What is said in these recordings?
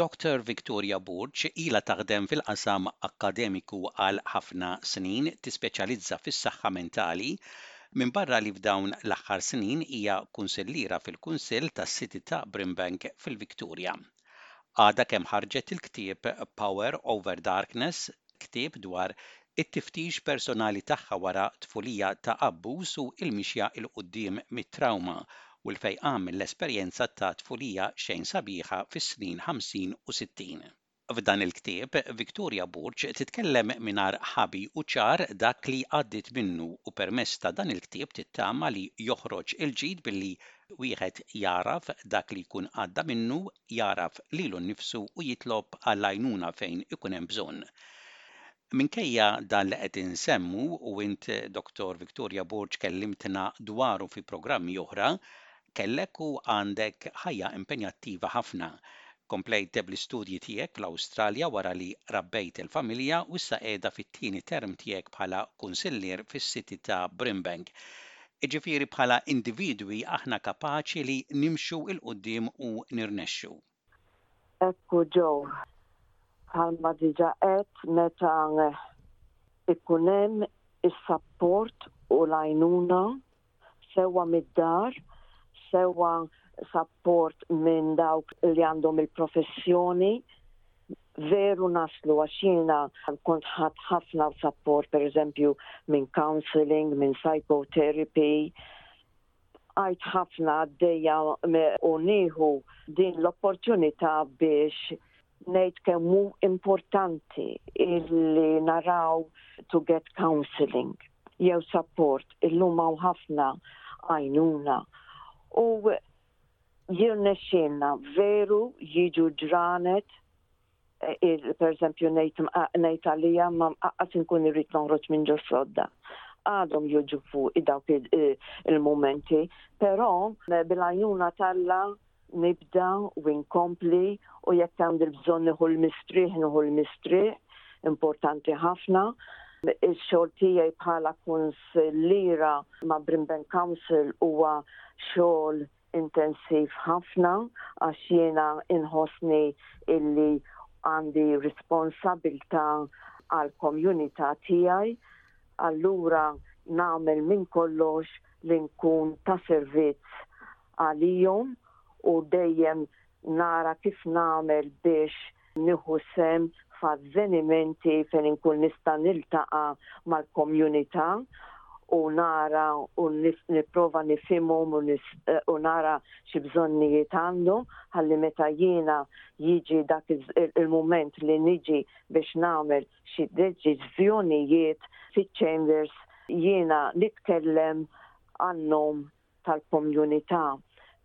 Doctor Victoria Burg ilha taħdem fil-qasam akkademiku għal ħafna snin, tispeċjalizza fis-saħħa mentali, minbarra li f'dawn l-aħħar snin hija kunsilliera fil-Kunsill tas-City ta' Brimbank fil-Victoria. Għadha kemm ħarġet il-ktieb Power Over Darkness, ktieb dwar it-tiftix personali tagħha wara tfulija ta' abbuż u l-mixja 'l quddiem mit-trawma u l-fejqan mill-esperjenza ta' tfulija xejn sabiħa fis-snin ħamsin u sittin. F'dan il-ktieb, Victoria Borg titkellem mingħajr ħabi u ċar dak li għaddiet minnu u permezz ta' dan il-ktieb tittama li joħroġ il-ġid billi wieħed jagħraf dak li jkun għadda minnu, jagħraf lilu nnifsu u jitlob għall-għajnuna fejn ikun hemm bżonn. Minkejja dan li qed insemmu, u int Dottor Victoria Borg kellimtna dwaru fi programmi oħra, kellek u għandek ħajja impenjattiva ħafna. Komplejt bl-istudji tiegħek fl-Awstralja wara li rabbejt il-familja u issa qiegħda fit-tieni term tiegħek bħala kunsillier fis-city ta' Brimbank. Jiġifieri bħala individwi aħna kapaċi li nimxu 'l quddiem u nirnexxu. Hekk hu Joe. Bħalma diġà għedt meta jkun hemm is-sapport u l-għajnuna sewwa mid-dar, sewwa sapport minn dawk li għandhom il-professjoni, veru naslu għax jiena kont ħadd ħafna sapport pereżempju minn counseling, minn psychotherapy, għajt ħafna għaddejja u nieħu din l-opportunità biex ngħid kemm hu importanti illi naraw to get counseling jew support illum hawn ħafna għajnuna. U jirnexxielna veru jiġu ġranet pereżempju ngħid ngħid għalija ma mqaqqas inkun irrid noħroġ minn ġo xrodda. Għadhom joġu fuq dawk il-mumenti, però bil-għajnuna talla nibda u inkompli u jekk għandi l-bżonn nieħu l-mistrieħ nieħu l-mistrieħ, importanti ħafna. Ix-xogħol tiegħi bħala fil-lira ma' Brimbank Council huwa xogħol intensiv ħafna għax jiena inħossni illi għandi responsabilità għal communità tiegħi. Allura nagħmel minn kollox li nkun ta' servizz għalihom u dejjem Nara kif nagħmel biex nieħu sehem f'avvenimenti fejn inkun nista' niltaqa' mal-communità u nara u nipprova nifhimhom u nara xi bżonnijiet għandhom ħalli meta jiena jiġi dak il-mument li niġi biex nagħmel xi deċiżjonijiet fiċ-Chambers jiena nitkellem għan-nom tal-komjunità.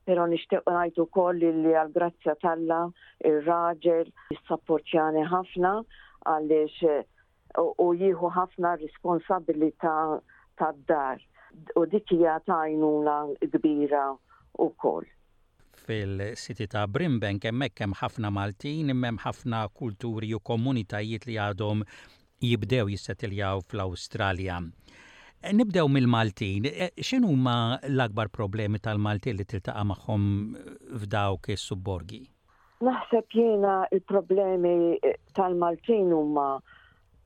Però nixtieq ngħid ukoll li għall-grazzja t'Alla ir-raġel jissapportjani ħafna għaliex eh, u jieħu ħafna responsabilità tad-dar u dik hija ta' għajnuna kbira wkoll fil-siti ta' Brimbank hemmhekk hemm ħafna Maltin, imma hemm ħafna kulturi u komunitajiet li għadhom jibdew jissetiljaw fl-Awstralja. Eh, nibdew mill-Maltin, eh, x'inhuma l-akbar problemi tal-Maltin li tiltaqa' magħhom eh, f'dawk is-subborgi? Naħseb jiena il-problemi tal-Maltin huma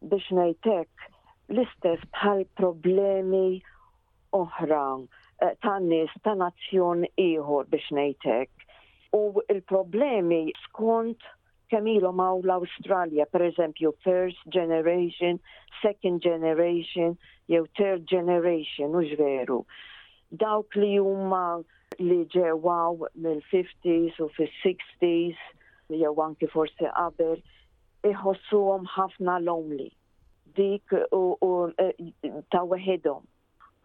biex ngħidlek l-istess bħal problemi oħra ta' nies ta' nazzjon ieħor biex ngħidlek. U il-problemi skont kemm ilhom hawn l-Awstralja, pereżempju first generation, second generation jew third generation, hux veru. Dawk li huma li ġew hawn mill-50s u fis-60s jew anki forsi qabel iħossuhom ħafna lonely dik u, u eh, ta' weħidhom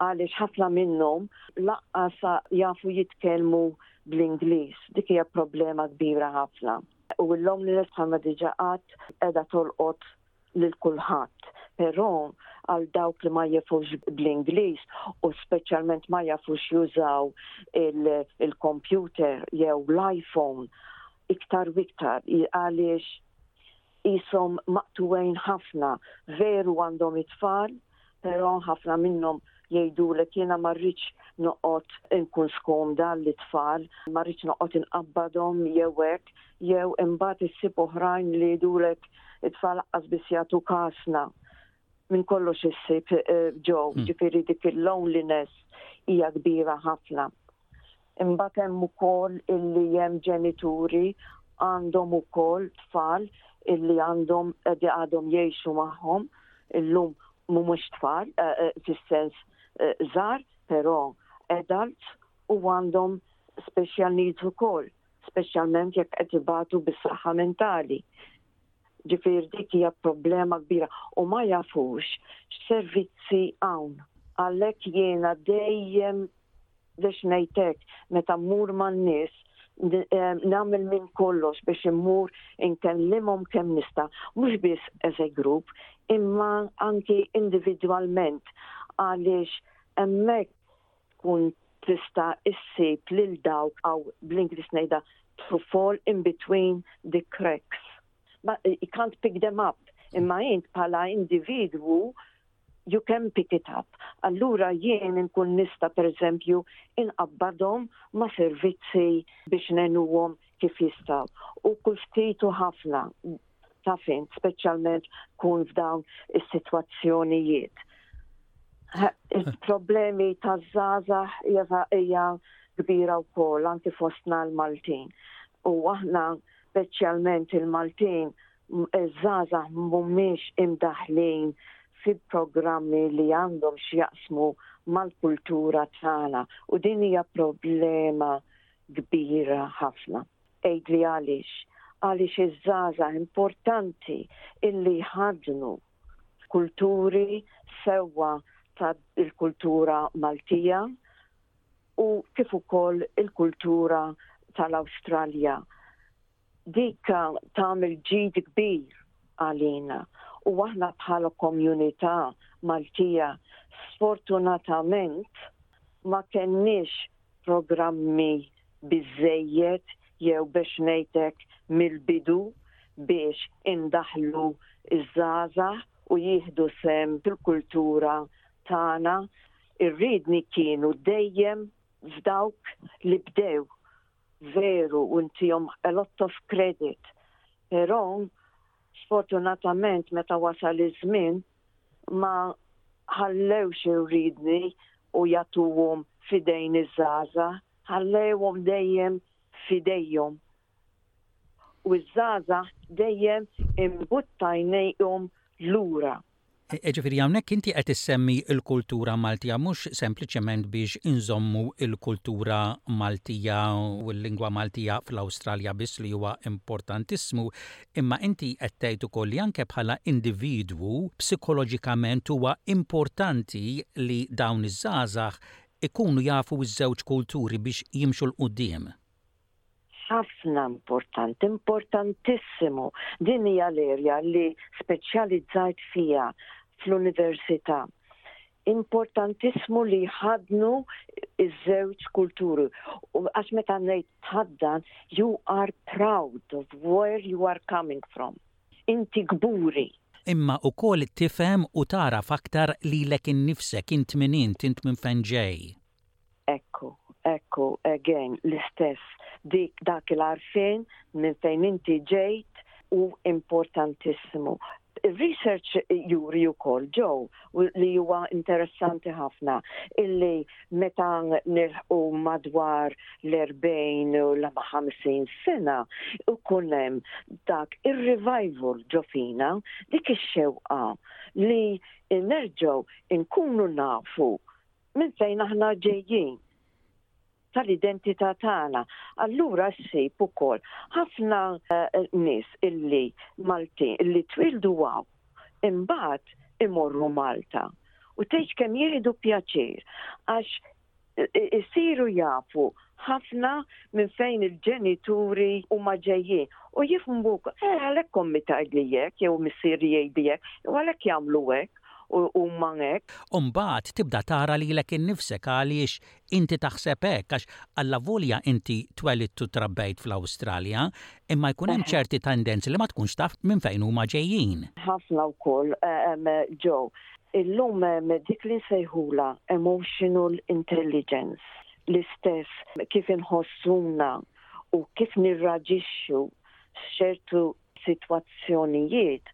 għaliex ħafna minnhom laqqas jafu jitkellmu bl-Ingliż. Dik hija problema kbira ħafna. U l-loneliness bħalma diġà qatt qiegħda tolqot lil kulħadd. Però għal dawk li ma jafux bl-Ingliż u speċjalment ma jafux jużaw il-kompjuter jew l-iPhone iktar u iktar għaliex qishom maqtugħin ħafna, veru għandhom it-tfal, però ħafna minnhom jgħidulek jiena ma rridx noqgħod inkun skomda lit-tfal, ma rridx noqgħod inqabbadhom jew hekk, jew imbagħad issib oħrajn li jgħidulek it-tfal aqqas biss jagħtu kasna minn kollox issib eh, ġew, mm. ġifieri dik il-loneliness hija kbira ħafna. Imbagħad hemm ukoll illi hemm ġenituri għandhom ukoll tfal illi għandhom qegħdi għadhom jgħixu magħhom illum mhumiex tfal eh, eh, fis-sens eh, żgħar, però adults u għandhom special needs ukoll, speċjalment jekk qed ibatu bis-saħħa mentali. Ġifier dik hija problema kbira u ma jafux x'servizzi hawn. Għalhekk jiena dejjem biex ngħidlek meta mmur man-nies eh, nagħmel minn kollox biex immur inkellimhom kemm nista' mhux biss as a group imma anki individwalment għaliex hemmhekk tkun tista' issib lil dawk hawn bl-Ingliż ngħidha to fall in between the cracks. Ma, you can't pick them up, imma int bħala individwu you can pick it up. Allura jien inkun nista per eżempju inqabbadhom ma' servizzi biex nenuhom kif jistaw. U kull ftit u ħafna ta' fejn, speċjalment kun f'dawn is-sitwazzjonijiet. Il-problemi ta' zaza hija kbira wkoll anki fostna l-Maltin. U aħna speċjalment il-Maltin iż-żaza mhumiex imdaħlin fi programmi li għandhom x'jaqsmu mal-kultura tagħna u din hija problema kbira ħafna. Għidli għaliex? Għaliex iż-żgħażagħ importanti illi jħaddnu f'kulturi sewwa ta' l-kultura Maltija u kif ukoll il-kultura tal-Awstralja. Dik tagħmel ġid kbir għalina u aħna bħala komunità Maltija sfortunatament ma kenniex programmi biżżejjed jew biex ngħid hekk mill-bidu biex indaħħlu ż-żgħażagħ u jieħdu sehem fil-kultura tagħna. Ir-riedni kienu dejjem f'dawk li bdew veru u ntihom a lot of credit. Però sfortunatament meta wasal iż-żmien ma ħallewx il-wriedni u jagħtuhom f'idejn iż-żgħażagħ, ħallewhom dejjem f'idejhom. U ż-żgħażagħ dejjem imbuttajnejhom lura. Jiġifieri hawnhekk inti qed issemmi l-kultura Maltija mhux sempliċement biex inżommu l-kultura Maltija u l-lingwa Maltija fl-Awstralja biss li huwa importantissmu, Imma inti qed tgħid ukoll li anke bħala individwu, psikoloġikament huwa importanti li dawn iż-żgħażagħ ikunu jafu ż-żewġ kulturi biex jimxu 'l quddiem. Ħafna importanti, importantissimu. Din hija l-erja li speċjalizzajt fiha fl-università. importantissimu li jħaddnu ż-żewġ kulturi. U għax meta ngħid tħaddan, you are proud of where you are coming from. Inti kburi. Imma wkoll tifhem u tagħraf aktar lilek innifsek, int min int, int minn fejn ġej. Ekku, ekku, again, l-istess, dik, dak il-għarfien minn fejn inti ġejt hu importantissimu. Ir-research juri wkoll ġo li huwa interessanti ħafna illi meta nilħqu madwar l-40 u la ma' 50 sena ikun hemm dak ir-revival ġo fina dik ix-xewqa li nerġgħu nkunu nafu minn fejn aħna ġejjin tal-identità tagħna. Allura ssib ukoll ħafna eh, nies illi Maltin illi twildu għaw imbagħad imorru Malta u tgħid kemm jieħdu pjaċir għax isiru jafu ħafna minn fejn il-ġenituri huma ġejjin u jifhmuk, eh għalhekk ommi tgħidli hekk jew missieri jgħidli hekk, jew għalhekk jagħmlu hekk u huma hekk. U mbagħad tibda tara lilek innifsek għaliex inti taħseb hekk għax allavolja inti twelidt u trabbejt fl-Awstralja, imma jkun hemm ċerti tendenzi li ma tkunx taf minn fejn huma ġejjin. Ħafna wkoll, Joe. Illum hemm dik li nsejħulha emotional intelligence. l-istess kif inħossuna u kif nirraġixxu f'ċertu sitwazzjonijiet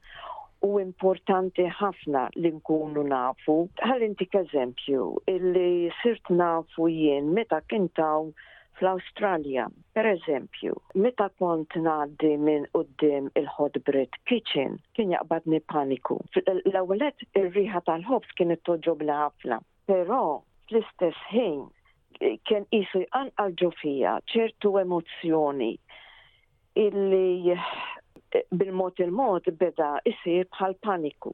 u importanti ħafna li nkunu nafu. Ħalli ntik eżempju, illi sirt nafu jien meta kien taw fl-Awstralja, per eżempju, meta kont ngħaddi minn qudiem il-hot bread kitchen, kien jaqbadni paniku. L-ewwel ir-riħa tal-ħobż kienet toġobli ħafna. Però fl-istess ħin kien qisu jqanqal ġo fija ċertu emozzjoni illi bil-mod il-mod beda isir bħal paniku.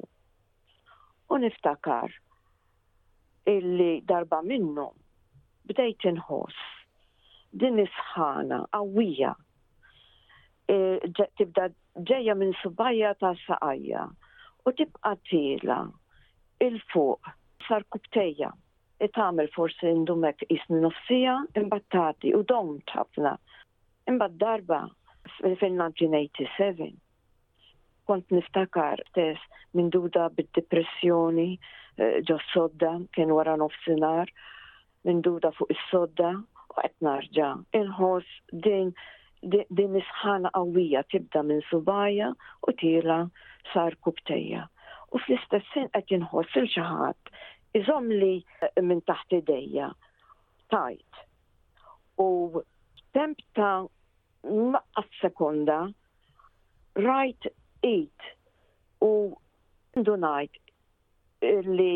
U niftakar illi darba minnu bdejt inħoss din is-sħana qawwija tibda ġejja minn subajja ta' saqajja u tibqa' tiela il fuq sar kubtejja. Tagħmel forsi ndumek isni nofsija imbagħad tagħti u dom ħafna. Imbagħad darba fil-1987 kont niftakar stess minn duda bid-depressjoni eh, ġo sodda kien wara nofsinhar minduda fuq is-sodda u qed narġa' inħoss din din is-sħana qawwija tibda minn subajja u tiela sa rkubtejja. U fl-istess ħin qed inħoss il xi ħadd iżommli minn taħt idejja tajt. U temp ta' naqqas sekonda rajt id u ndunajt li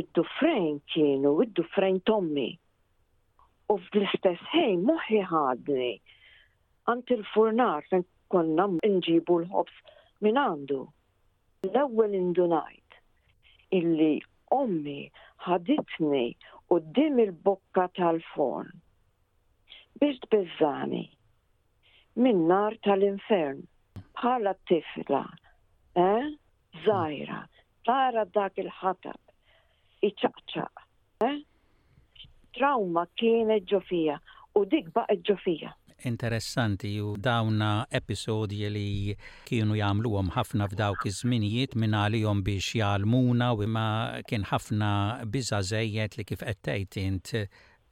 id-dufrejn kienu id-dufrejn tommi. U fl-istess ħin moħħi ħadni għand il-furnar fejn konna nġibu l-ħobs minn għandu. L-ewwel indunajt illi ommi ħaditni qudiem il-bokka tal-forn biex tbeżżani. min-nar tal-infern. Bħala t-tifla, eh, żgħira, tara dak il-ħatab iċaqċaq, eh? Trawma kienet ġo fija u dik baqgħet ġo fija. Interessanti u dawna episodji li kienu jagħmluhom ħafna f'dawk iż-żminijiet minn għalihom biex jgħallmuna u imma kien ħafna biża' żejjed li kif qed tgħid int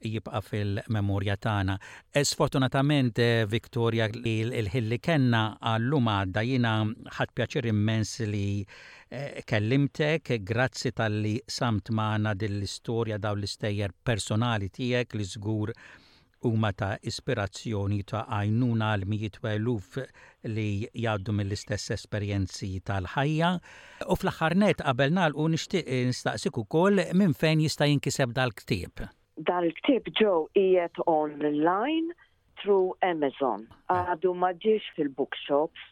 jibqa' fil-memorja tagħna. Sfortunatament, Victoria, il-ħin li kellna għal-lum għadda, jiena ħadt pjaċir immens li eh, kellimtek, grazzi tal-li samt magħna din l-istorja dawn l-istejjer personali tiegħek li żgur huma ta' ispirazzjoni ta' għajnuna għal mijiet u eluf li jgħaddu mill-istess esperjenzi tal-ħajja. U fl-aħħar nett qabel nagħlqu nixtieq nistaqsik ukoll minn fejn jista' jinkiseb dal-ktieb. Dal-ktieb ġew qiegħed online through Amazon. Għadu ma ġiex fil-bookshops.